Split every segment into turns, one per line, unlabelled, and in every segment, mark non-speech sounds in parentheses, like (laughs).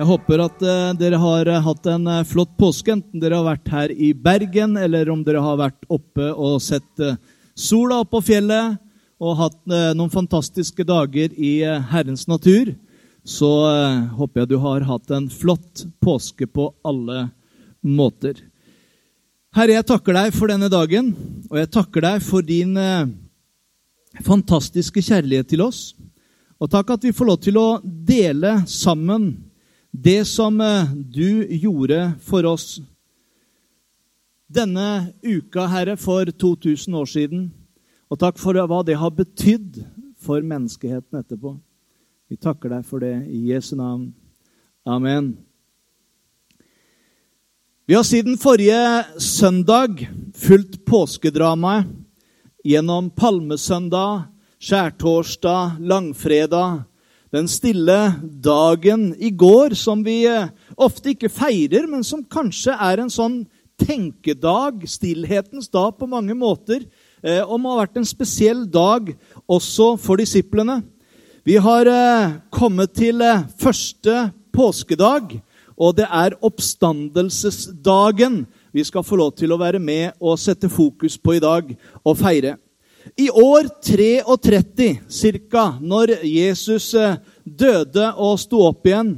Jeg håper at eh, dere har eh, hatt en eh, flott påske, enten dere har vært her i Bergen, eller om dere har vært oppe og sett sola opp på fjellet og hatt noen fantastiske dager i Herrens natur. Så håper jeg du har hatt en flott påske på alle måter. Herre, jeg takker deg for denne dagen, og jeg takker deg for din fantastiske kjærlighet til oss. Og takk at vi får lov til å dele sammen det som eh, du gjorde for oss denne uka, Herre, for 2000 år siden. Og takk for hva det har betydd for menneskeheten etterpå. Vi takker deg for det i Jesu navn. Amen. Vi har siden forrige søndag fulgt påskedramaet gjennom palmesøndag, skjærtorsdag, langfredag, den stille dagen i går som vi eh, ofte ikke feirer, men som kanskje er en sånn tenkedag, stillhetens dag på mange måter, eh, og må ha vært en spesiell dag også for disiplene. Vi har eh, kommet til første påskedag, og det er oppstandelsesdagen vi skal få lov til å være med og sette fokus på i dag og feire. I år 33 ca., når Jesus døde og sto opp igjen,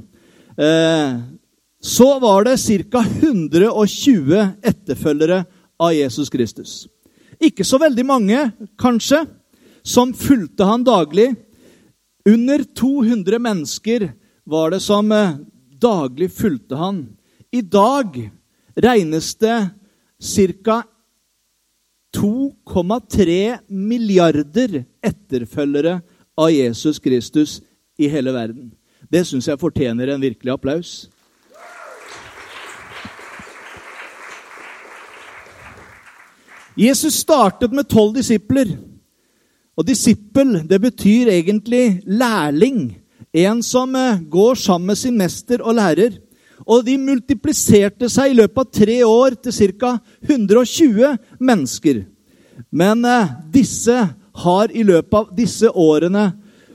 så var det ca. 120 etterfølgere av Jesus Kristus. Ikke så veldig mange, kanskje, som fulgte han daglig. Under 200 mennesker var det som daglig fulgte han. I dag regnes det ca. 2,3 milliarder etterfølgere av Jesus Kristus i hele verden. Det syns jeg fortjener en virkelig applaus. Jesus startet med tolv disipler. Og disippel, det betyr egentlig lærling. En som går sammen med sin mester og lærer. Og de multipliserte seg i løpet av tre år til ca. 120 mennesker. Men eh, disse har i løpet av disse årene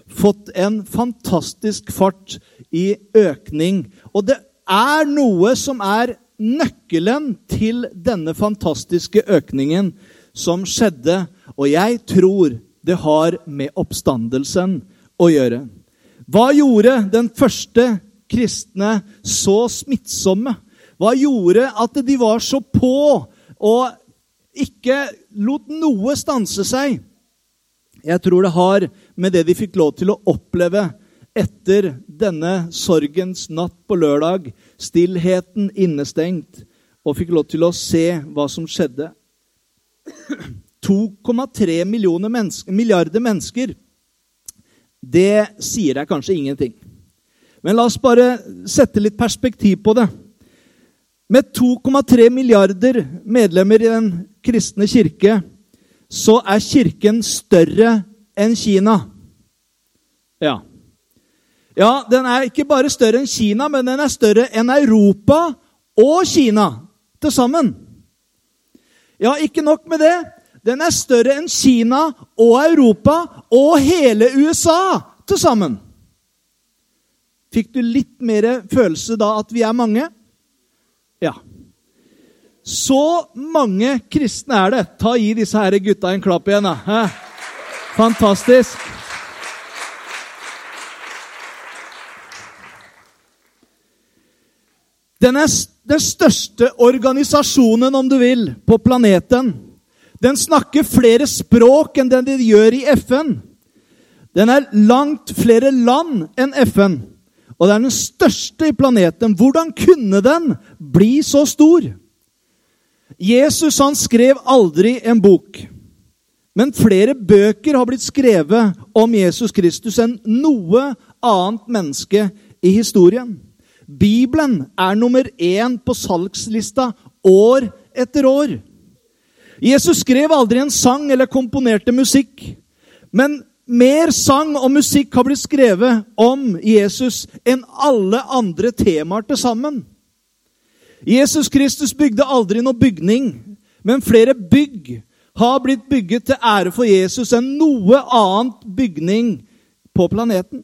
fått en fantastisk fart i økning. Og det er noe som er nøkkelen til denne fantastiske økningen som skjedde. Og jeg tror det har med oppstandelsen å gjøre. Hva gjorde den første kristne så smittsomme? Hva gjorde at de var så på og ikke lot noe stanse seg? Jeg tror det har med det de fikk lov til å oppleve etter denne sorgens natt på lørdag, stillheten innestengt, og fikk lov til å se hva som skjedde. (clears throat) 2,3 milliarder mennesker, det sier deg kanskje ingenting. Men la oss bare sette litt perspektiv på det. Med 2,3 milliarder medlemmer i den kristne kirke så er kirken større enn Kina. Ja. Ja, den er ikke bare større enn Kina, men den er større enn Europa og Kina til sammen. Ja, ikke nok med det. Den er større enn Kina og Europa og hele USA til sammen. Fikk du litt mer følelse da at vi er mange? Ja. Så mange kristne er det. Ta Gi disse her gutta en klapp igjen. da. Fantastisk. Den er den største organisasjonen, om du vil, på planeten. Den snakker flere språk enn den de gjør i FN. Den er langt flere land enn FN. Og det er den største i planeten. Hvordan kunne den bli så stor? Jesus han skrev aldri en bok. Men flere bøker har blitt skrevet om Jesus Kristus enn noe annet menneske i historien. Bibelen er nummer én på salgslista år etter år. Jesus skrev aldri en sang eller komponerte musikk. Men mer sang og musikk har blitt skrevet om Jesus enn alle andre temaer til sammen. Jesus Kristus bygde aldri noe bygning, men flere bygg har blitt bygget til ære for Jesus enn noe annet bygning på planeten.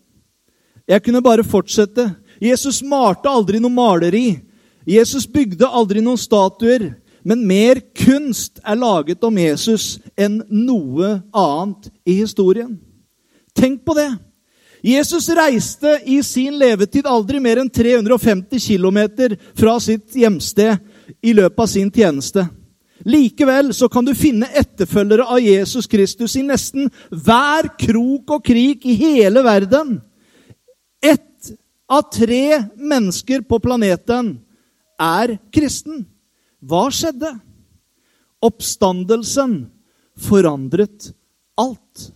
Jeg kunne bare fortsette. Jesus malte aldri noe maleri. Jesus bygde aldri noen statuer. Men mer kunst er laget om Jesus enn noe annet i historien. Tenk på det! Jesus reiste i sin levetid aldri mer enn 350 km fra sitt hjemsted i løpet av sin tjeneste. Likevel så kan du finne etterfølgere av Jesus Kristus i nesten hver krok og krik i hele verden. Ett av tre mennesker på planeten er kristen. Hva skjedde? Oppstandelsen forandret alt.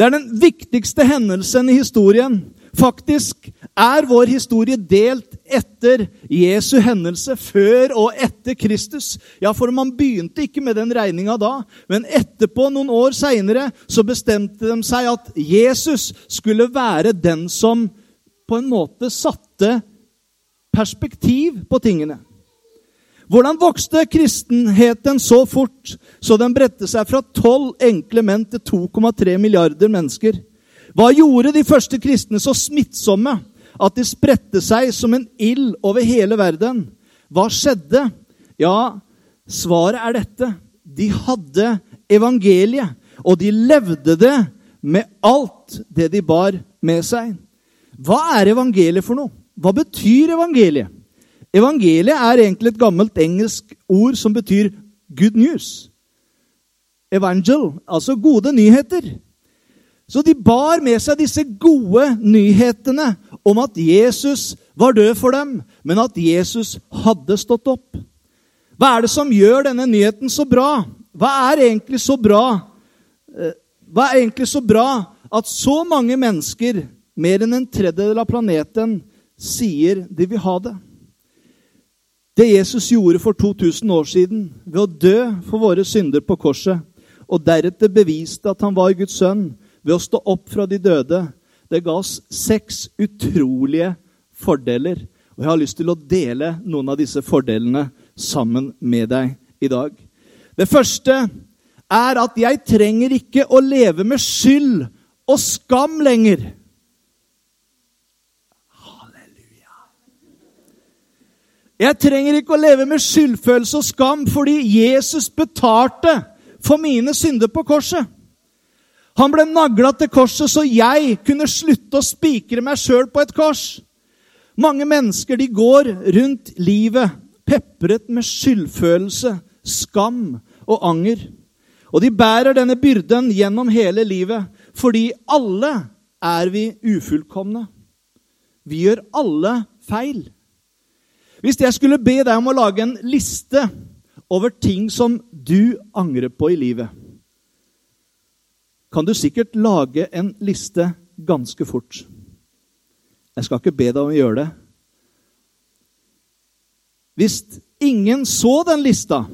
Det er den viktigste hendelsen i historien. Faktisk er vår historie delt etter Jesu hendelse, før og etter Kristus. Ja, for man begynte ikke med den regninga da, men etterpå, noen år seinere, så bestemte de seg at Jesus skulle være den som på en måte satte perspektiv på tingene. Hvordan vokste kristenheten så fort så den bredte seg fra tolv enkle menn til 2,3 milliarder mennesker? Hva gjorde de første kristne så smittsomme at de spredte seg som en ild over hele verden? Hva skjedde? Ja, svaret er dette. De hadde evangeliet, og de levde det med alt det de bar med seg. Hva er evangeliet for noe? Hva betyr evangeliet? Evangeliet er egentlig et gammelt engelsk ord som betyr good news. Evangel, altså gode nyheter. Så de bar med seg disse gode nyhetene om at Jesus var død for dem, men at Jesus hadde stått opp. Hva er det som gjør denne nyheten så bra? Hva er egentlig så bra? Eh, hva er egentlig så bra at så mange mennesker, mer enn en tredjedel av planeten, sier de vil ha det? Det Jesus gjorde for 2000 år siden ved å dø for våre synder på korset, og deretter beviste at han var Guds sønn ved å stå opp fra de døde, det ga oss seks utrolige fordeler. Og jeg har lyst til å dele noen av disse fordelene sammen med deg i dag. Det første er at jeg trenger ikke å leve med skyld og skam lenger. Jeg trenger ikke å leve med skyldfølelse og skam fordi Jesus betalte for mine synder på korset. Han ble nagla til korset så jeg kunne slutte å spikre meg sjøl på et kors. Mange mennesker de går rundt livet pepret med skyldfølelse, skam og anger. Og de bærer denne byrden gjennom hele livet fordi alle er vi ufullkomne. Vi gjør alle feil. Hvis jeg skulle be deg om å lage en liste over ting som du angrer på i livet, kan du sikkert lage en liste ganske fort. Jeg skal ikke be deg om å gjøre det. Hvis ingen så den lista,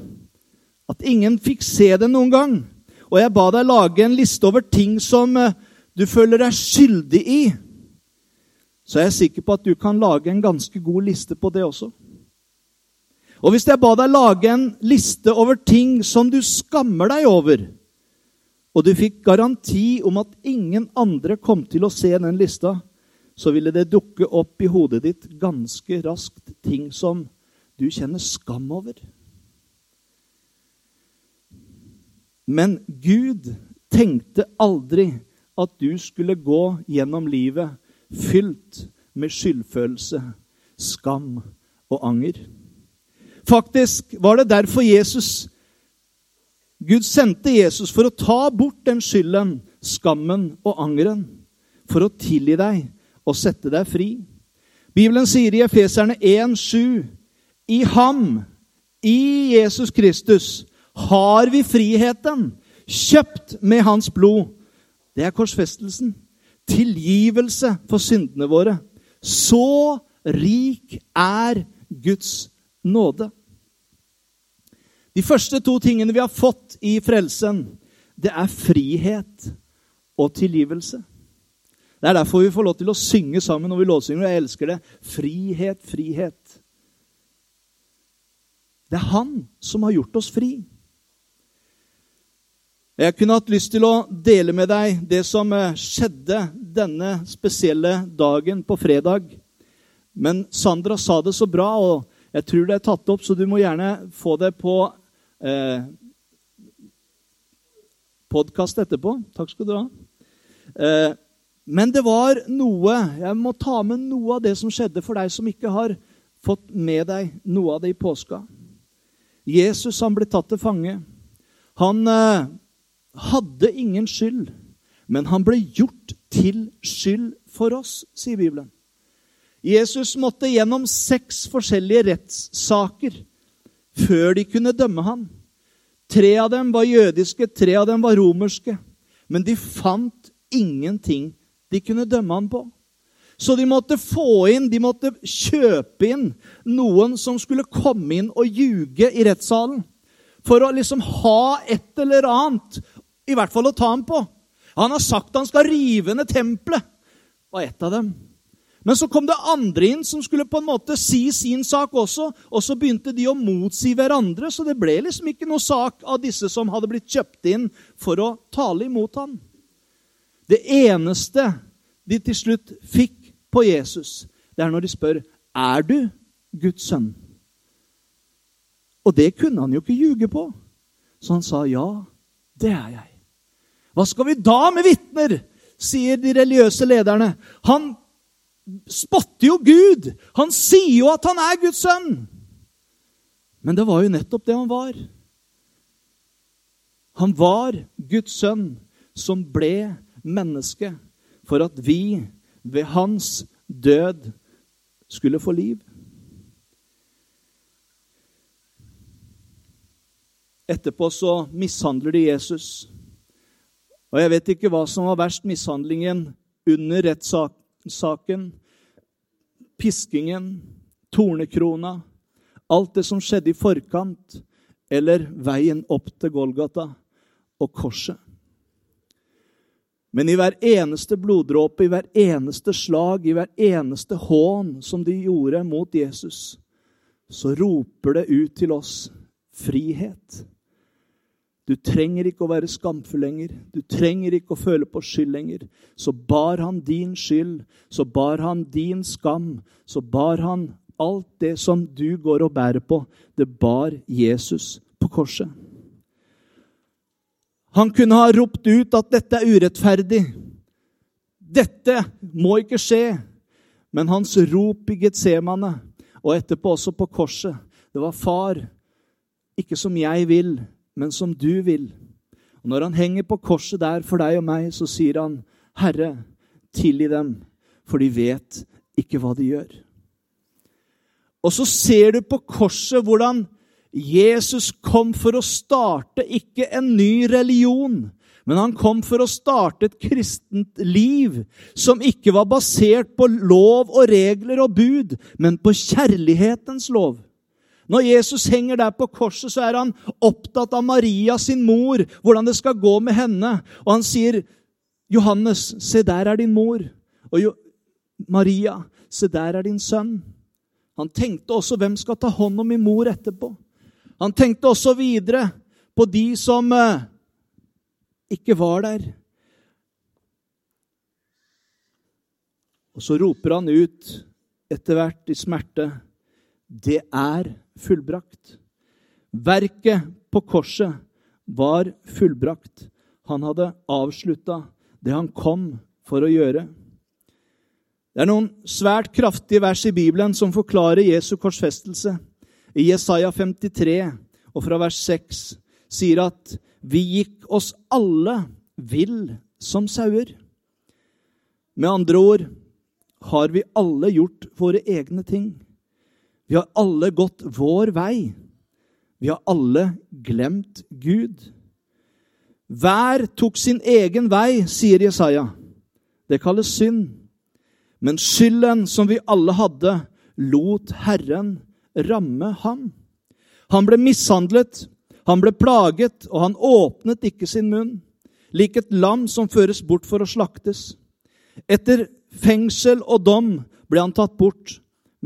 at ingen fikk se den noen gang, og jeg ba deg lage en liste over ting som eh, du føler deg skyldig i, så er jeg sikker på at du kan lage en ganske god liste på det også. Og hvis jeg ba deg lage en liste over ting som du skammer deg over, og du fikk garanti om at ingen andre kom til å se den lista, så ville det dukke opp i hodet ditt ganske raskt ting som du kjenner skam over. Men Gud tenkte aldri at du skulle gå gjennom livet fylt med skyldfølelse, skam og anger. Faktisk var det derfor Jesus Gud sendte Jesus for å ta bort den skylden, skammen og angeren. For å tilgi deg og sette deg fri. Bibelen sier i Efeserne 1,7.: I ham, i Jesus Kristus, har vi friheten, kjøpt med hans blod. Det er korsfestelsen. Tilgivelse for syndene våre. Så rik er Guds nåde. De første to tingene vi har fått i frelsen, det er frihet og tilgivelse. Det er derfor vi får lov til å synge sammen når vi låtsynger, og jeg elsker det. Frihet, frihet. Det er Han som har gjort oss fri. Jeg kunne hatt lyst til å dele med deg det som eh, skjedde denne spesielle dagen på fredag. Men Sandra sa det så bra, og jeg tror det er tatt opp, så du må gjerne få det på eh, podkast etterpå. Takk skal du ha. Eh, men det var noe Jeg må ta med noe av det som skjedde for deg som ikke har fått med deg noe av det i påska. Jesus han ble tatt til fange. Han eh, hadde ingen skyld, men han ble gjort til skyld for oss, sier Bibelen. Jesus måtte gjennom seks forskjellige rettssaker før de kunne dømme ham. Tre av dem var jødiske, tre av dem var romerske. Men de fant ingenting de kunne dømme ham på. Så de måtte få inn, de måtte kjøpe inn noen som skulle komme inn og ljuge i rettssalen. For å liksom ha et eller annet, i hvert fall å ta ham på. Han har sagt han skal rive ned tempelet. var et av dem. Men så kom det andre inn som skulle på en måte si sin sak også. Og så begynte de å motsi hverandre, så det ble liksom ikke noe sak av disse som hadde blitt kjøpt inn for å tale imot ham. Det eneste de til slutt fikk på Jesus, det er når de spør er du Guds sønn. Og det kunne han jo ikke ljuge på. Så han sa ja, det er jeg. Hva skal vi da med vitner? sier de religiøse lederne. Han spotter jo Gud. Han sier jo at han er Guds sønn. Men det var jo nettopp det han var. Han var Guds sønn som ble menneske for at vi ved hans død skulle få liv. Etterpå så mishandler de Jesus. Og jeg vet ikke hva som var verst, mishandlingen under rettssaken piskingen, tornekrona, alt det som skjedde i forkant, eller veien opp til Golgata og korset. Men i hver eneste bloddråpe, i hver eneste slag, i hver eneste hån som de gjorde mot Jesus, så roper det ut til oss frihet. Du trenger ikke å være skamfull lenger. Du trenger ikke å føle på skyld lenger. Så bar han din skyld, så bar han din skam, så bar han alt det som du går og bærer på. Det bar Jesus på korset. Han kunne ha ropt ut at dette er urettferdig. Dette må ikke skje. Men hans rop i Getsemane, og etterpå også på korset, det var far, ikke som jeg vil, men som du vil. Og Når han henger på korset der for deg og meg, så sier han, 'Herre, tilgi dem, for de vet ikke hva de gjør'. Og så ser du på korset hvordan Jesus kom for å starte ikke en ny religion, men han kom for å starte et kristent liv som ikke var basert på lov og regler og bud, men på kjærlighetens lov. Når Jesus henger der på korset, så er han opptatt av Maria, sin mor, hvordan det skal gå med henne. Og han sier, 'Johannes, se der er din mor.' Og jo, Maria, se der er din sønn. Han tenkte også hvem skal ta hånd om min mor etterpå. Han tenkte også videre på de som eh, ikke var der. Og så roper han ut etter hvert i smerte det er fullbrakt. Verket på korset var fullbrakt. Han hadde avslutta det han kom for å gjøre. Det er noen svært kraftige vers i Bibelen som forklarer Jesu korsfestelse. I Jesaja 53 og fra vers 6 sier at vi gikk oss alle vill som sauer. Med andre ord har vi alle gjort våre egne ting. Vi har alle gått vår vei. Vi har alle glemt Gud. Hver tok sin egen vei, sier Jesaja. Det kalles synd. Men skylden som vi alle hadde, lot Herren ramme ham. Han ble mishandlet, Han ble plaget, og han åpnet ikke sin munn, lik et lam som føres bort for å slaktes. Etter fengsel og dom ble han tatt bort.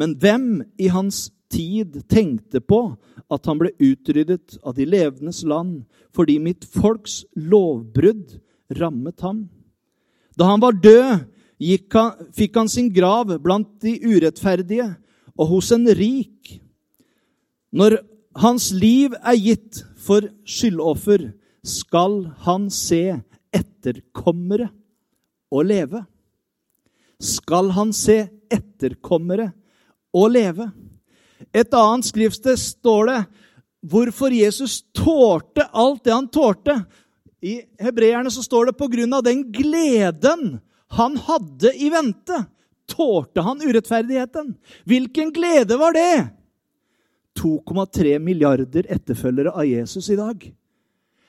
Men hvem i hans tid tenkte på at han ble utryddet av de levendes land fordi mitt folks lovbrudd rammet ham? Da han var død, han, fikk han sin grav blant de urettferdige og hos en rik. Når hans liv er gitt for skyldoffer, skal han se etterkommere og leve. Skal han se etterkommere og leve. Et annet skriftsted står det hvorfor Jesus tålte alt det han tålte. I hebreerne så står det på grunn av den gleden han hadde i vente, tålte han urettferdigheten. Hvilken glede var det? 2,3 milliarder etterfølgere av Jesus i dag.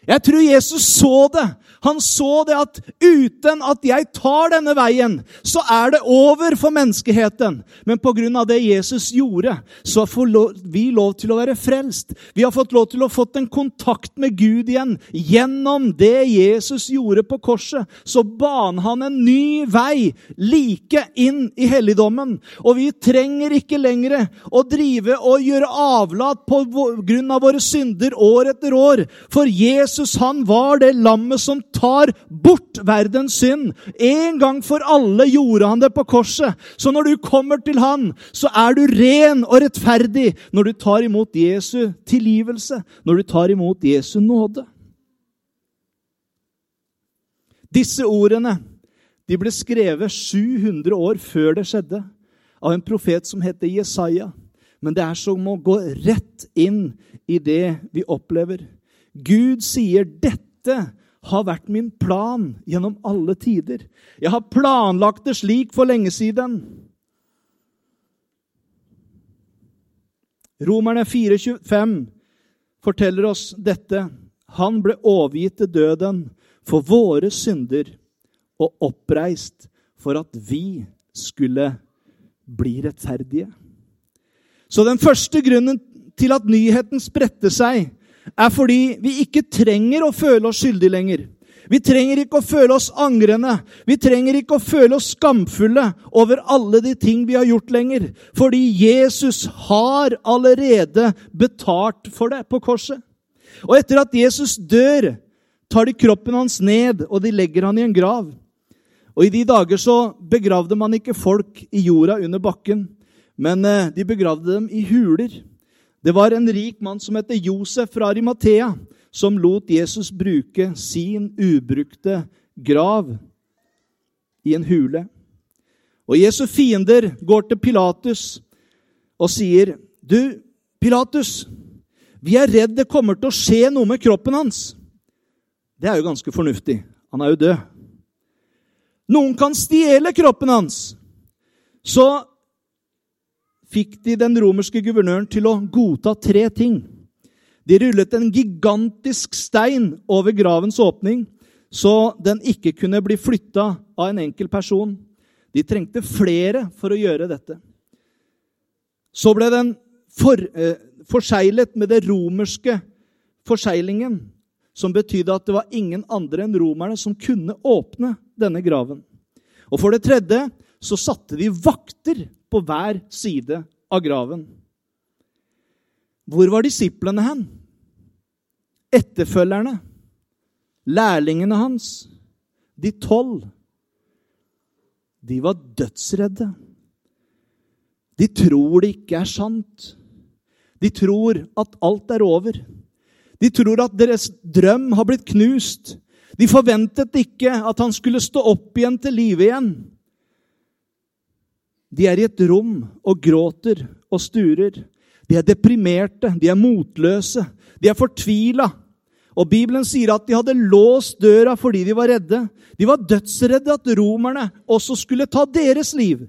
Jeg tror Jesus så det. Han så det at uten at jeg tar denne veien, så er det over for menneskeheten. Men pga. det Jesus gjorde, så får vi lov til å være frelst. Vi har fått lov til å få en kontakt med Gud igjen. Gjennom det Jesus gjorde på korset, så baner han en ny vei like inn i helligdommen. Og vi trenger ikke lenger å drive og gjøre avlat grunn av våre synder år etter år. For Jesus Jesus han var det lammet som tar bort verdens synd. En gang for alle gjorde han det på korset. Så når du kommer til han, så er du ren og rettferdig når du tar imot Jesu tilgivelse, når du tar imot Jesu nåde. Disse ordene de ble skrevet 700 år før det skjedde, av en profet som heter Jesaja. Men det er som å gå rett inn i det vi opplever. Gud sier 'Dette har vært min plan gjennom alle tider'. Jeg har planlagt det slik for lenge siden. Romerne 4,25 forteller oss dette. Han ble overgitt til døden for våre synder og oppreist for at vi skulle bli rettferdige. Så den første grunnen til at nyheten spredte seg, er fordi vi ikke trenger å føle oss skyldige lenger. Vi trenger ikke å føle oss angrende. Vi trenger ikke å føle oss skamfulle over alle de ting vi har gjort lenger. Fordi Jesus har allerede betalt for det på korset. Og etter at Jesus dør, tar de kroppen hans ned, og de legger han i en grav. Og I de dager så begravde man ikke folk i jorda under bakken, men eh, de begravde dem i huler. Det var en rik mann som het Josef fra Arimathea, som lot Jesus bruke sin ubrukte grav i en hule. Og Jesu fiender går til Pilatus og sier, 'Du, Pilatus, vi er redd det kommer til å skje noe med kroppen hans.' Det er jo ganske fornuftig. Han er jo død. Noen kan stjele kroppen hans. Så fikk de den romerske guvernøren til å godta tre ting. De rullet en gigantisk stein over gravens åpning, så den ikke kunne bli flytta av en enkel person. De trengte flere for å gjøre dette. Så ble den for, eh, forseglet med det romerske forseglingen, som betydde at det var ingen andre enn romerne som kunne åpne denne graven. Og for det tredje så satte de vakter på hver side av graven. Hvor var disiplene hen? Etterfølgerne? Lærlingene hans? De tolv? De var dødsredde. De tror det ikke er sant. De tror at alt er over. De tror at deres drøm har blitt knust. De forventet ikke at han skulle stå opp igjen til live igjen. De er i et rom og gråter og sturer. De er deprimerte, de er motløse, de er fortvila. Og Bibelen sier at de hadde låst døra fordi de var redde. De var dødsredde at romerne også skulle ta deres liv.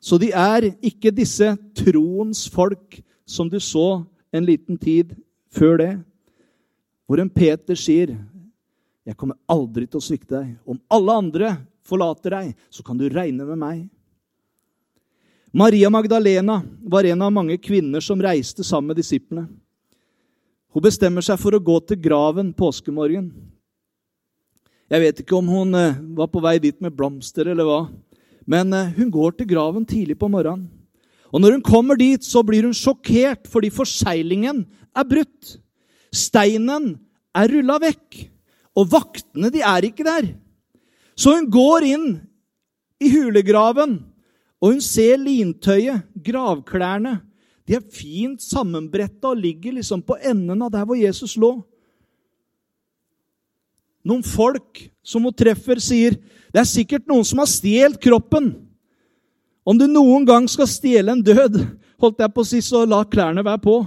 Så de er ikke disse troens folk som du så en liten tid før det, hvor en Peter sier, 'Jeg kommer aldri til å svikte deg.' Om alle andre forlater deg, så kan du regne med meg. Maria Magdalena var en av mange kvinner som reiste sammen med disiplene. Hun bestemmer seg for å gå til graven påskemorgen. Jeg vet ikke om hun eh, var på vei dit med blomster eller hva, men eh, hun går til graven tidlig på morgenen. Og når hun kommer dit, så blir hun sjokkert fordi forseglingen er brutt. Steinen er rulla vekk, og vaktene de er ikke der. Så hun går inn i hulegraven, og hun ser lintøyet, gravklærne, de er fint sammenbretta og ligger liksom på enden av der hvor Jesus lå. Noen folk som hun treffer, sier det er sikkert noen som har stjålet kroppen. Om du noen gang skal stjele en død, holdt jeg på å si, så la klærne være på.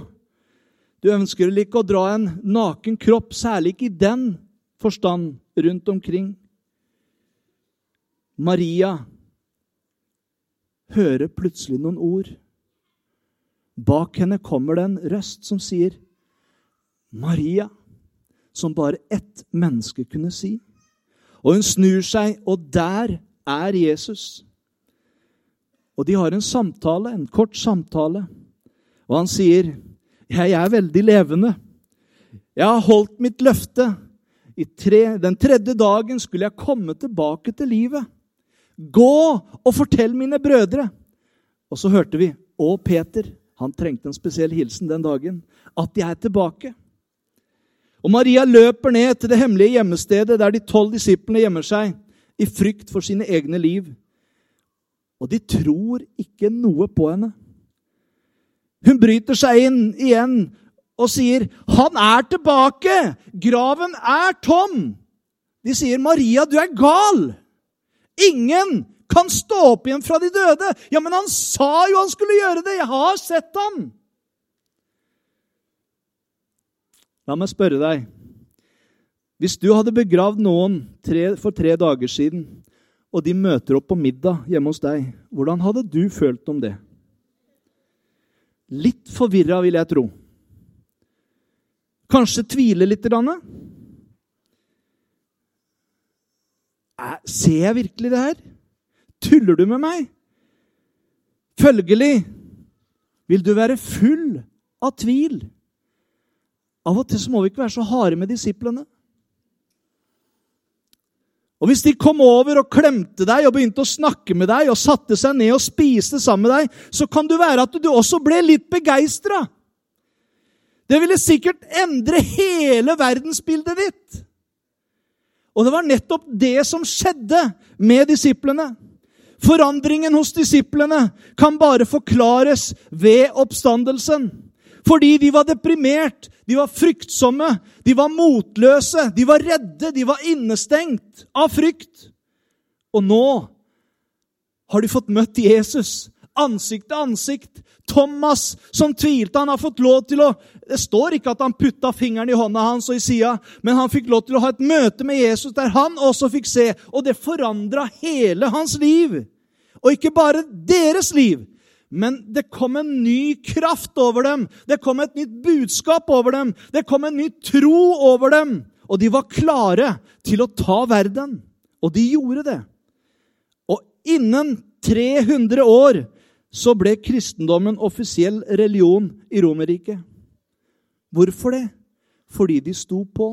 Du ønsker vel ikke å dra en naken kropp, særlig ikke i den forstand, rundt omkring. Maria hører plutselig noen ord. Bak henne kommer det en røst som sier, 'Maria', som bare ett menneske kunne si. Og hun snur seg, og der er Jesus. Og de har en samtale, en kort samtale. Og han sier, 'Jeg er veldig levende. Jeg har holdt mitt løfte. Tre, den tredje dagen skulle jeg komme tilbake til livet.' 'Gå og fortell mine brødre.' Og så hørte vi, 'Å, Peter'. Han trengte en spesiell hilsen den dagen. At de er tilbake. Og Maria løper ned til det hemmelige gjemmestedet der de tolv disiplene gjemmer seg i frykt for sine egne liv. Og de tror ikke noe på henne. Hun bryter seg inn igjen og sier, 'Han er tilbake! Graven er tom!' De sier, 'Maria, du er gal!' Ingen kan stå opp igjen fra de døde. Ja, men han sa jo han skulle gjøre det! Jeg har sett ham! La meg spørre deg. Hvis du hadde begravd noen tre, for tre dager siden, og de møter opp på middag hjemme hos deg, hvordan hadde du følt om det? Litt forvirra, vil jeg tro. Kanskje tvile litt? Ser jeg virkelig det her? Tuller du med meg? Følgelig vil du være full av tvil. Av og til så må vi ikke være så harde med disiplene. Og Hvis de kom over og klemte deg og begynte å snakke med deg og satte seg ned og spiste sammen med deg, så kan det være at du også ble litt begeistra. Det ville sikkert endre hele verdensbildet ditt. Og det var nettopp det som skjedde med disiplene. Forandringen hos disiplene kan bare forklares ved oppstandelsen. Fordi de var deprimert, de var fryktsomme, de var motløse, de var redde, de var innestengt av frykt. Og nå har de fått møtt Jesus ansikt til ansikt. Thomas, som tvilte, han har fått lov til å Det står ikke at han putta fingeren i hånda hans og i sida, men han fikk lov til å ha et møte med Jesus der han også fikk se. Og det forandra hele hans liv. Og ikke bare deres liv, men det kom en ny kraft over dem. Det kom et nytt budskap over dem. Det kom en ny tro over dem. Og de var klare til å ta verden. Og de gjorde det. Og innen 300 år så ble kristendommen offisiell religion i Romerriket. Hvorfor det? Fordi de sto på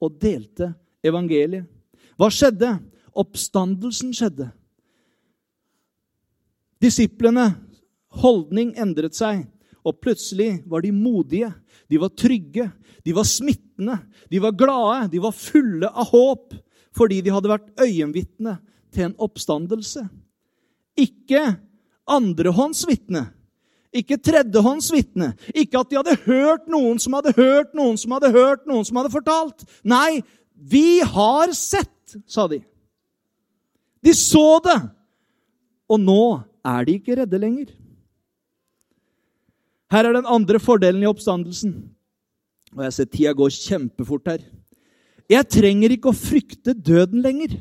og delte evangeliet. Hva skjedde? Oppstandelsen skjedde. Disiplene holdning endret seg, og plutselig var de modige. De var trygge, de var smittende, de var glade, de var fulle av håp fordi de hadde vært øyenvitne til en oppstandelse. Ikke andrehåndsvitne. Ikke tredjehåndsvitne. Ikke at de hadde hørt noen som hadde hørt noen som hadde hørt noen som hadde fortalt. Nei, vi har sett, sa de. De så det. Og nå er de ikke redde lenger. Her er den andre fordelen i oppstandelsen. Og jeg ser tida går kjempefort her. Jeg trenger ikke å frykte døden lenger.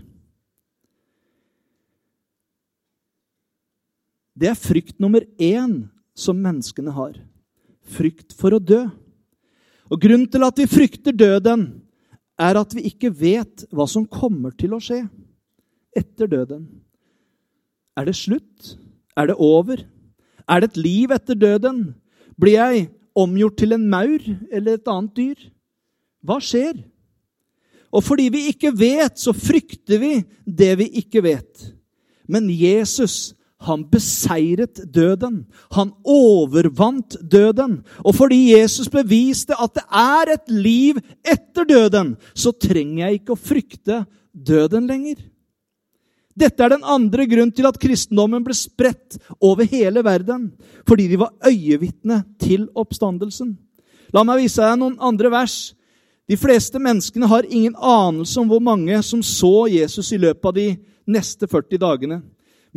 Det er frykt nummer én som menneskene har. Frykt for å dø. Og Grunnen til at vi frykter døden, er at vi ikke vet hva som kommer til å skje etter døden. Er det slutt? Er det over? Er det et liv etter døden? Blir jeg omgjort til en maur eller et annet dyr? Hva skjer? Og fordi vi ikke vet, så frykter vi det vi ikke vet. Men Jesus, han beseiret døden. Han overvant døden. Og fordi Jesus beviste at det er et liv etter døden, så trenger jeg ikke å frykte døden lenger. Dette er den andre grunnen til at kristendommen ble spredt over hele verden. Fordi de var øyevitne til oppstandelsen. La meg vise deg noen andre vers. De fleste menneskene har ingen anelse om hvor mange som så Jesus i løpet av de neste 40 dagene.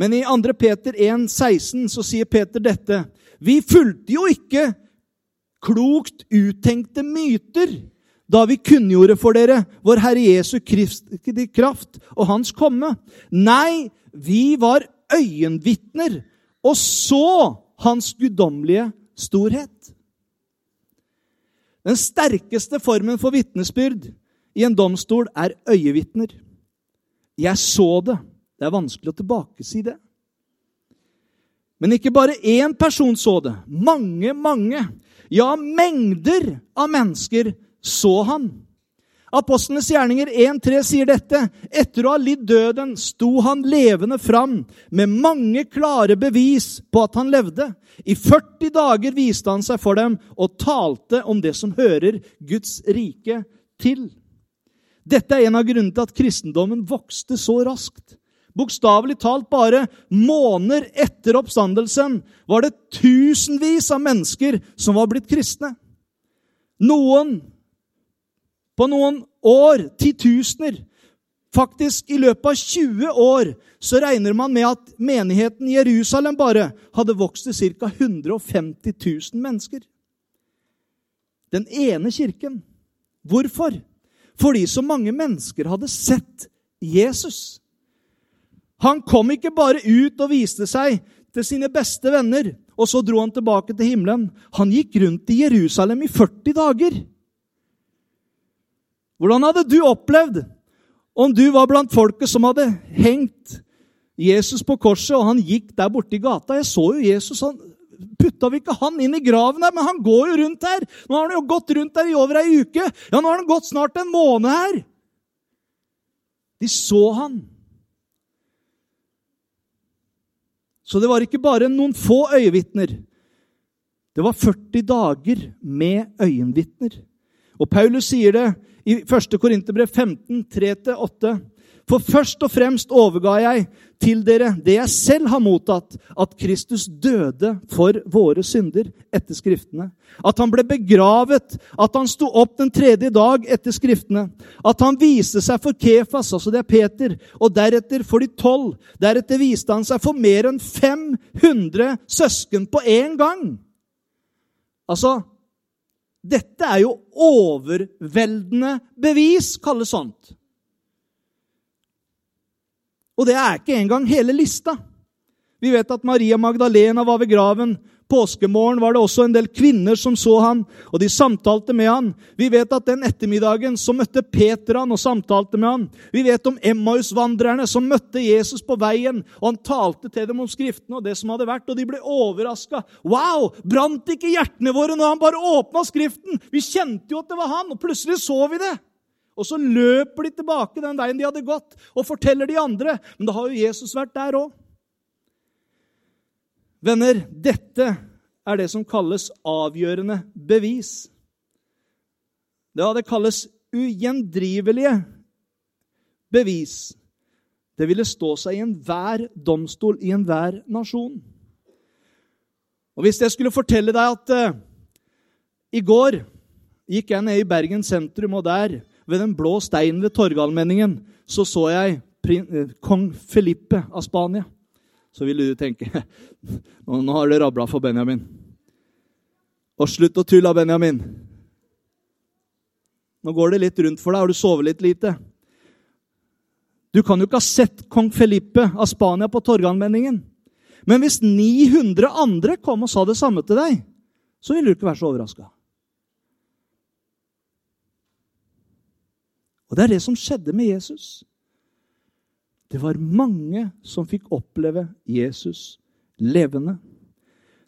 Men i 2. Peter 1, 16 så sier Peter dette. Vi fulgte jo ikke klokt uttenkte myter da vi kunngjorde for dere vår Herre Jesu Kristi kraft og Hans komme. Nei, vi var øyenvitner og så Hans guddommelige storhet. Den sterkeste formen for vitnesbyrd i en domstol er øyevitner. Jeg så det. Det er vanskelig å tilbakesi det. Men ikke bare én person så det. Mange, mange, ja, mengder av mennesker så han. Apostlenes gjerninger 1.3 sier dette. Etter å ha lidd døden sto han levende fram med mange klare bevis på at han levde. I 40 dager viste han seg for dem og talte om det som hører Guds rike til. Dette er en av grunnene til at kristendommen vokste så raskt. Bokstavelig talt bare måneder etter oppstandelsen var det tusenvis av mennesker som var blitt kristne. Noen på noen år, titusener. Faktisk, i løpet av 20 år så regner man med at menigheten i Jerusalem bare hadde vokst til ca. 150 000 mennesker. Den ene kirken. Hvorfor? Fordi så mange mennesker hadde sett Jesus. Han kom ikke bare ut og viste seg til sine beste venner, og så dro han tilbake til himmelen. Han gikk rundt i Jerusalem i 40 dager. Hvordan hadde du opplevd om du var blant folket som hadde hengt Jesus på korset, og han gikk der borte i gata? Jeg så jo Jesus. han Putta vi ikke han inn i graven der? Men han går jo rundt her. Nå har han jo gått rundt der i over ei uke. Ja, nå har han gått snart en måned her. De så han. Så det var ikke bare noen få øyevitner. Det var 40 dager med øyenvitner. Og Paulus sier det i 1. Korinterbrev 15, 3-8. For først og fremst overga jeg til dere det jeg selv har mottatt, at Kristus døde for våre synder etter Skriftene. At han ble begravet, at han sto opp den tredje dag etter Skriftene. At han viste seg for Kefas, altså det er Peter, og deretter for de tolv. Deretter viste han seg for mer enn 500 søsken på én gang. Altså, dette er jo overveldende bevis, kalles sånt. Og det er ikke engang hele lista. Vi vet at Maria Magdalena var ved graven. Påskemorgen var det også en del kvinner som så han, og de samtalte med han. Vi vet at den ettermiddagen så møtte Peter han og samtalte med han. Vi vet om Emmaus-vandrerne som møtte Jesus på veien, og han talte til dem om Skriftene og det som hadde vært, og de ble overraska. Wow! Brant ikke hjertene våre når han bare åpna Skriften? Vi kjente jo at det var han, og plutselig så vi det. Og så løper de tilbake den veien de hadde gått, og forteller de andre. Men da har jo Jesus vært der òg. Venner, dette er det som kalles avgjørende bevis. Det det kalles ugjendrivelige bevis. Det ville stå seg i enhver domstol i enhver nasjon. Og Hvis jeg skulle fortelle deg at uh, i går gikk jeg ned i Bergen sentrum, og der, ved den blå steinen ved Torgallmenningen, så så jeg uh, kong Felipe av Spania så ville du tenke (laughs) nå har det rabla for Benjamin. Og slutt å tulle, Benjamin. Nå går det litt rundt for deg. Har du sovet litt lite? Du kan jo ikke ha sett kong Felipe av Spania på Torgallmenningen. Men hvis 900 andre kom og sa det samme til deg, så ville du ikke være så overraska. Og det er det som skjedde med Jesus. Det var mange som fikk oppleve Jesus levende.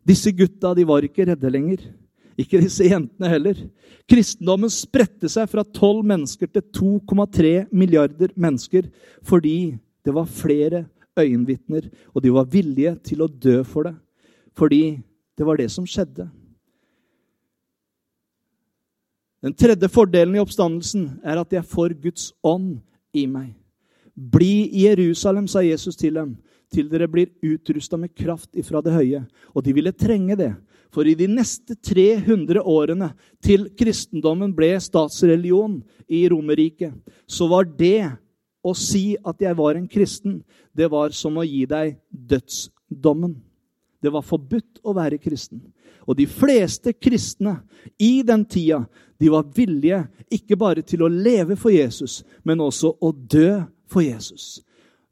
Disse gutta de var ikke redde lenger. Ikke disse jentene heller. Kristendommen spredte seg fra 12 mennesker til 2,3 milliarder mennesker fordi det var flere øyenvitner, og de var villige til å dø for det. Fordi det var det som skjedde. Den tredje fordelen i oppstandelsen er at jeg får Guds ånd i meg. Bli i Jerusalem, sa Jesus til dem, til dere blir utrusta med kraft ifra det høye. Og de ville trenge det. For i de neste 300 årene til kristendommen ble statsreligion i Romerriket, så var det å si at jeg var en kristen, det var som å gi deg dødsdommen. Det var forbudt å være kristen. Og de fleste kristne i den tida de var villige ikke bare til å leve for Jesus, men også å dø for Jesus.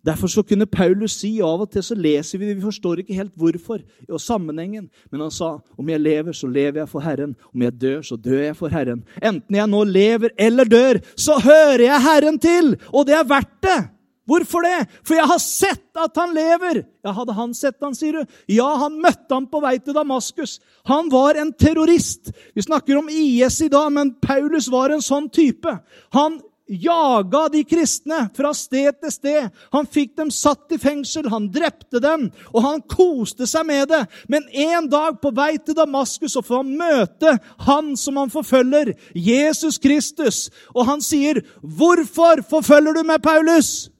Derfor så kunne Paulus si av og til så leser vi det, vi forstår ikke helt hvorfor og sammenhengen. Men han sa om jeg lever, så lever jeg for Herren. Om jeg dør, så dør jeg for Herren. Enten jeg nå lever eller dør, så hører jeg Herren til! Og det er verdt det! Hvorfor det? For jeg har sett at han lever. Ja, Hadde han sett han, sier du? Ja, han møtte ham på vei til Damaskus. Han var en terrorist. Vi snakker om IS i dag, men Paulus var en sånn type. Han jaga de kristne fra sted til sted. Han fikk dem satt i fengsel, han drepte dem, og han koste seg med det. Men en dag på vei til Damaskus så får han møte han som han forfølger, Jesus Kristus. Og han sier, 'Hvorfor forfølger du meg, Paulus?'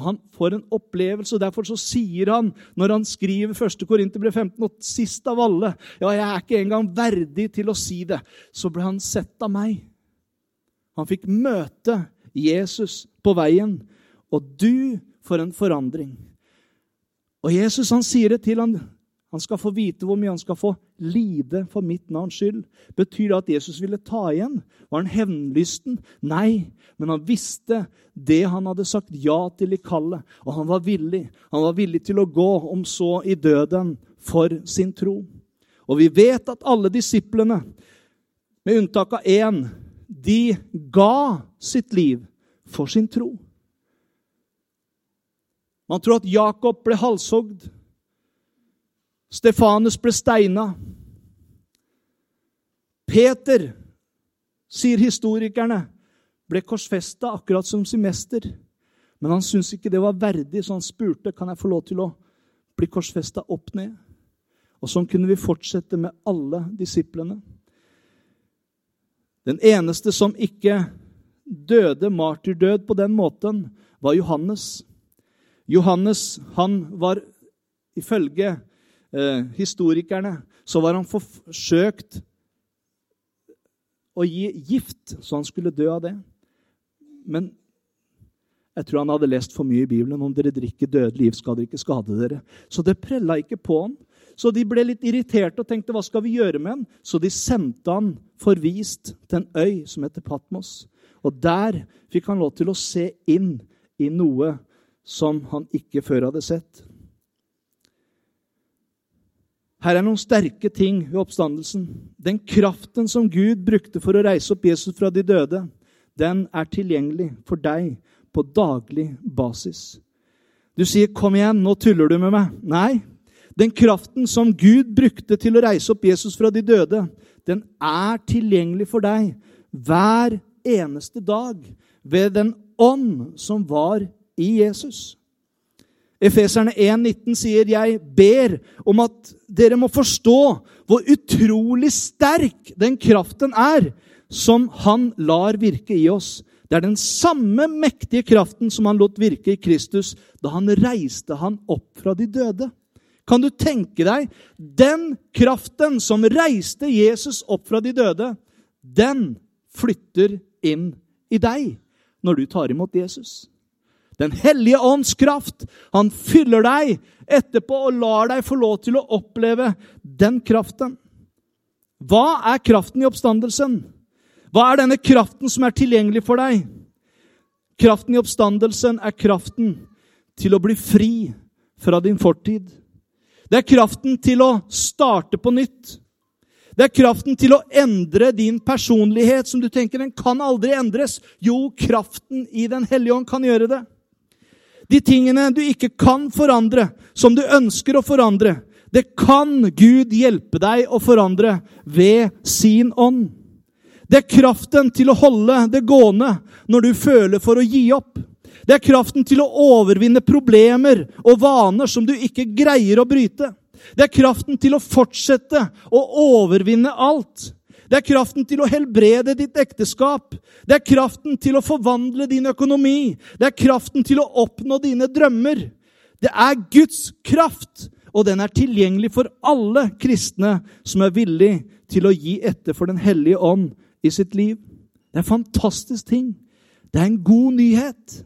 Og Han får en opplevelse, og derfor så sier han, når han skriver 1. Korinterbrev 15, og sist av alle Ja, jeg er ikke engang verdig til å si det. Så ble han sett av meg. Han fikk møte Jesus på veien. Og du, for en forandring. Og Jesus han sier det til han, han skal få vite hvor mye han skal få lide for mitt navns skyld. Betyr det at Jesus ville ta igjen? Var han hevnlysten? Nei, men han visste det han hadde sagt ja til i kallet, og han var villig. Han var villig til å gå, om så i døden, for sin tro. Og vi vet at alle disiplene, med unntak av én, de ga sitt liv for sin tro. Man tror at Jakob ble halshogd. Stefanus ble steina. Peter, sier historikerne, ble korsfesta akkurat som sin mester. Men han syntes ikke det var verdig, så han spurte kan jeg få lov til å bli korsfesta opp ned. Og sånn kunne vi fortsette med alle disiplene. Den eneste som ikke døde martyrdød på den måten, var Johannes. Johannes han var ifølge eh, historikerne, så var han forsøkt å gi gift, så han skulle dø av det. Men jeg tror han hadde lest for mye i Bibelen. Om dere drikker dødelig gift, skal dere ikke skade dere. Så det prella ikke på han. Så de ble litt irriterte og tenkte hva skal vi gjøre med han? Så de sendte han forvist til en øy som heter Patmos. Og der fikk han lov til å se inn i noe som han ikke før hadde sett. Her er noen sterke ting ved oppstandelsen. Den kraften som Gud brukte for å reise opp Jesus fra de døde, den er tilgjengelig for deg på daglig basis. Du sier 'Kom igjen, nå tuller du med meg'. Nei. Den kraften som Gud brukte til å reise opp Jesus fra de døde, den er tilgjengelig for deg hver eneste dag ved den ånd som var i Jesus. Efeserne 1,19 sier, 'Jeg ber om at dere må forstå hvor utrolig sterk den kraften er som Han lar virke i oss.' Det er den samme mektige kraften som han lot virke i Kristus da han reiste han opp fra de døde. Kan du tenke deg den kraften som reiste Jesus opp fra de døde, den flytter inn i deg når du tar imot Jesus. Den hellige ånds kraft. Han fyller deg etterpå og lar deg få lov til å oppleve den kraften. Hva er kraften i oppstandelsen? Hva er denne kraften som er tilgjengelig for deg? Kraften i oppstandelsen er kraften til å bli fri fra din fortid. Det er kraften til å starte på nytt. Det er kraften til å endre din personlighet, som du tenker den kan aldri endres. Jo, kraften i Den hellige ånd kan gjøre det. De tingene du ikke kan forandre, som du ønsker å forandre, Det kan Gud hjelpe deg å forandre ved sin ånd. Det er kraften til å holde det gående når du føler for å gi opp. Det er kraften til å overvinne problemer og vaner som du ikke greier å bryte. Det er kraften til å fortsette å overvinne alt. Det er kraften til å helbrede ditt ekteskap. Det er kraften til å forvandle din økonomi. Det er kraften til å oppnå dine drømmer. Det er Guds kraft, og den er tilgjengelig for alle kristne som er villig til å gi etter for Den hellige ånd i sitt liv. Det er en fantastisk ting. Det er en god nyhet.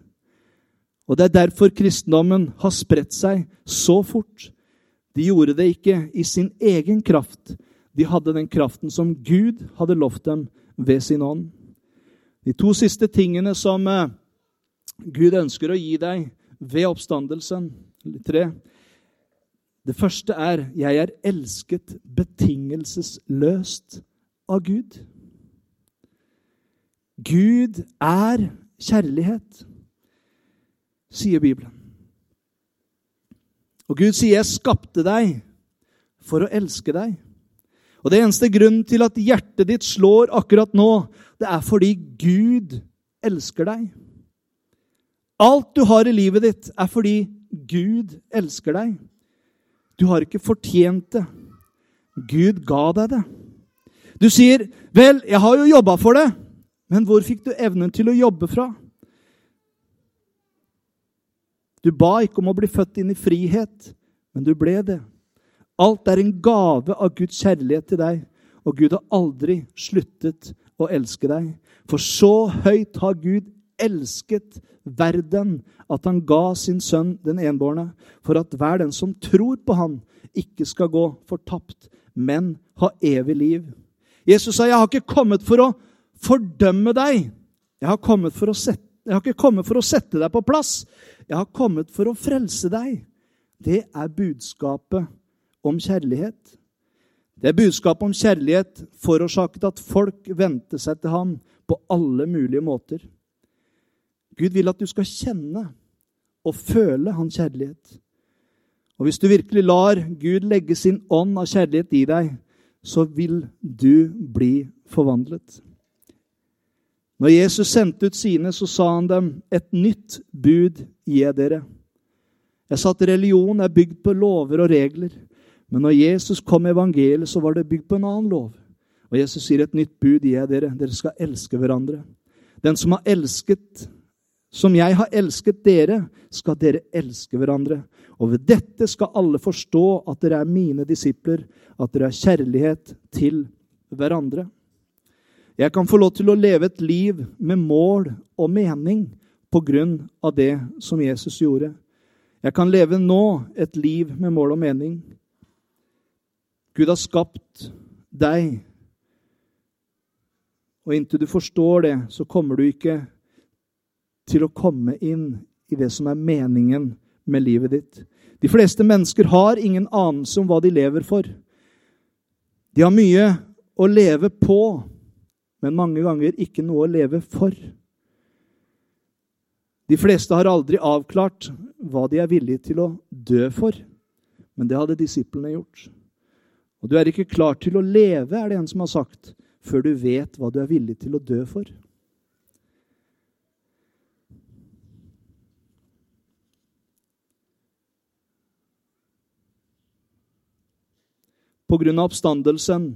Og det er derfor kristendommen har spredt seg så fort. De gjorde det ikke i sin egen kraft, de hadde den kraften som Gud hadde lovt dem ved sin ånd. De to siste tingene som eh, Gud ønsker å gi deg ved oppstandelsen Tre. Det første er 'Jeg er elsket betingelsesløst av Gud'. Gud er kjærlighet, sier Bibelen. Og Gud sier 'Jeg skapte deg for å elske deg'. Og Det eneste grunnen til at hjertet ditt slår akkurat nå, det er fordi Gud elsker deg. Alt du har i livet ditt, er fordi Gud elsker deg. Du har ikke fortjent det. Gud ga deg det. Du sier, 'Vel, jeg har jo jobba for det.' Men hvor fikk du evnen til å jobbe fra? Du ba ikke om å bli født inn i frihet, men du ble det. Alt er en gave av Guds kjærlighet til deg, og Gud har aldri sluttet å elske deg. For så høyt har Gud elsket verden at han ga sin sønn den enbårne, for at hver den som tror på han, ikke skal gå fortapt, men ha evig liv. Jesus sa, 'Jeg har ikke kommet for å fordømme deg.' 'Jeg har, sette, jeg har ikke kommet for å sette deg på plass.' 'Jeg har kommet for å frelse deg.' Det er budskapet om kjærlighet. Det budskapet om kjærlighet forårsaket at folk vendte seg til ham på alle mulige måter. Gud vil at du skal kjenne og føle hans kjærlighet. Og hvis du virkelig lar Gud legge sin ånd av kjærlighet i deg, så vil du bli forvandlet. Når Jesus sendte ut sine, så sa han dem, 'Et nytt bud gir dere.' Jeg sa at religion er bygd på lover og regler. Men når Jesus kom med evangeliet, så var det bygd på en annen lov. Og Jesus sier et nytt bud gir jeg dere. Dere skal elske hverandre. Den som har elsket, som jeg har elsket dere, skal dere elske hverandre. Og ved dette skal alle forstå at dere er mine disipler, at dere har kjærlighet til hverandre. Jeg kan få lov til å leve et liv med mål og mening på grunn av det som Jesus gjorde. Jeg kan leve nå et liv med mål og mening Gud har skapt deg. Og inntil du forstår det, så kommer du ikke til å komme inn i det som er meningen med livet ditt. De fleste mennesker har ingen anelse om hva de lever for. De har mye å leve på, men mange ganger ikke noe å leve for. De fleste har aldri avklart hva de er villige til å dø for, men det hadde disiplene gjort. Og du er ikke klar til å leve, er det en som har sagt, før du vet hva du er villig til å dø for. På grunn av oppstandelsen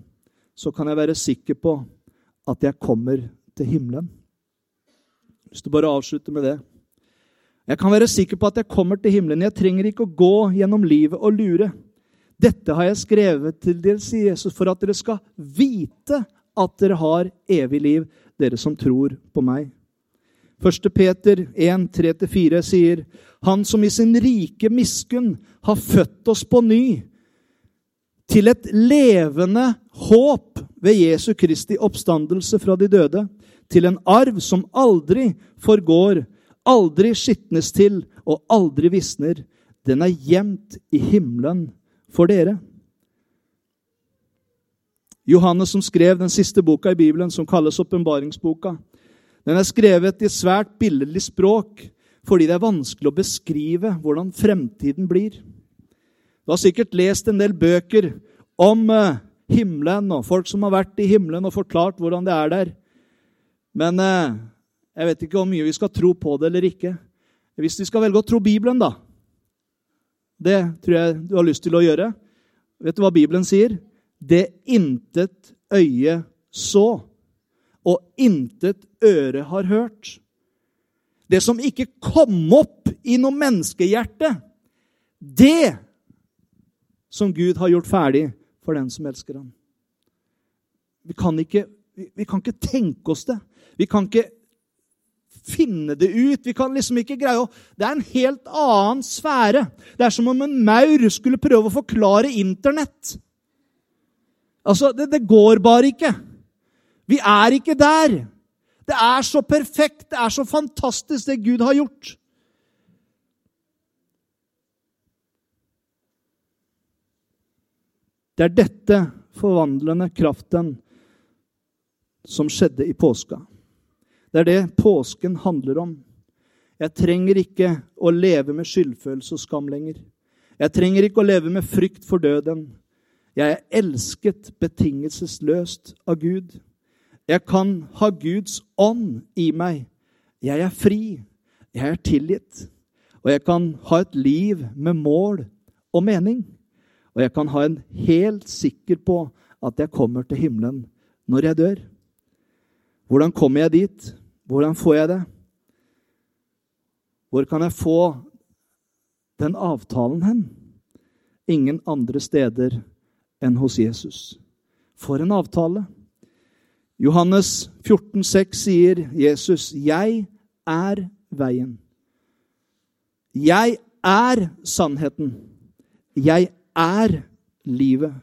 så kan jeg være sikker på at jeg kommer til himmelen. Hvis du bare avslutter med det. Jeg kan være sikker på at jeg kommer til himmelen. Jeg trenger ikke å gå gjennom livet og lure. Dette har jeg skrevet til dere, sier Jesus, for at dere skal vite at dere har evig liv, dere som tror på meg. 1. Peter 1, 3-4 sier, Han som i sin rike miskunn har født oss på ny, til et levende håp ved Jesu Kristi oppstandelse fra de døde, til en arv som aldri forgår, aldri skitnes til og aldri visner. Den er gjemt i himmelen for dere. Johannes, som skrev den siste boka i Bibelen, som kalles åpenbaringsboka, den er skrevet i svært billedlig språk fordi det er vanskelig å beskrive hvordan fremtiden blir. Du har sikkert lest en del bøker om eh, himmelen og folk som har vært i himmelen og forklart hvordan det er der. Men eh, jeg vet ikke hvor mye vi skal tro på det eller ikke. Hvis vi skal velge å tro Bibelen, da Det tror jeg du har lyst til å gjøre. Vet du hva Bibelen sier? Det intet øye så, og intet øre har hørt. Det som ikke kom opp i noe menneskehjerte, det som Gud har gjort ferdig for den som elsker ham. Vi kan ikke, vi kan ikke tenke oss det. Vi kan ikke finne det ut. Vi kan liksom ikke greie å Det er en helt annen sfære. Det er som om en maur skulle prøve å forklare Internett. Altså, det, det går bare ikke. Vi er ikke der. Det er så perfekt, det er så fantastisk, det Gud har gjort. Det er dette forvandlende kraften som skjedde i påska. Det er det påsken handler om. Jeg trenger ikke å leve med skyldfølelse og skam lenger. Jeg trenger ikke å leve med frykt for døden. Jeg er elsket betingelsesløst av Gud. Jeg kan ha Guds ånd i meg. Jeg er fri. Jeg er tilgitt. Og jeg kan ha et liv med mål og mening. Og jeg kan ha en helt sikker på at jeg kommer til himmelen når jeg dør. Hvordan kommer jeg dit? Hvordan får jeg det? Hvor kan jeg få den avtalen hen? Ingen andre steder enn hos Jesus. For en avtale! Johannes 14, 14,6 sier Jesus, 'Jeg er veien'. Jeg er sannheten. Jeg er livet.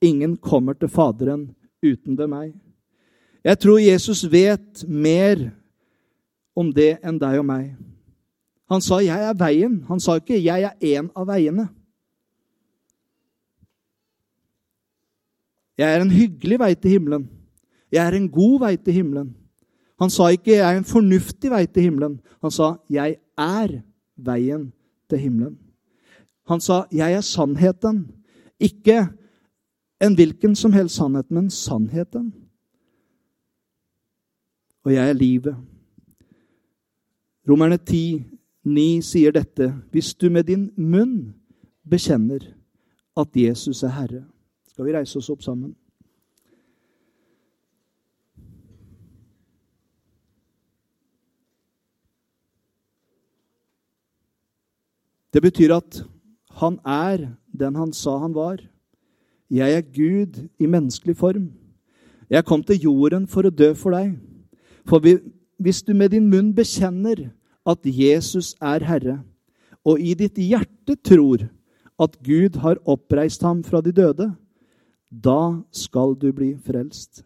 Ingen kommer til Faderen uten ved meg. Jeg tror Jesus vet mer om det enn deg og meg. Han sa 'jeg er veien'. Han sa ikke 'jeg er en av veiene'. Jeg er en hyggelig vei til himmelen. Jeg er en god vei til himmelen. Han sa ikke 'jeg er en fornuftig vei til himmelen'. Han sa 'jeg er veien til himmelen'. Han sa 'jeg er sannheten'. Ikke en hvilken som helst sannhet, men sannheten og jeg er livet. Romerne 10, 9 sier dette. Hvis du med din munn bekjenner at Jesus er Herre. Skal vi reise oss opp sammen? Det betyr at han er den han sa han var. Jeg er Gud i menneskelig form. Jeg kom til jorden for å dø for deg. For hvis du med din munn bekjenner at Jesus er Herre, og i ditt hjerte tror at Gud har oppreist ham fra de døde, da skal du bli frelst.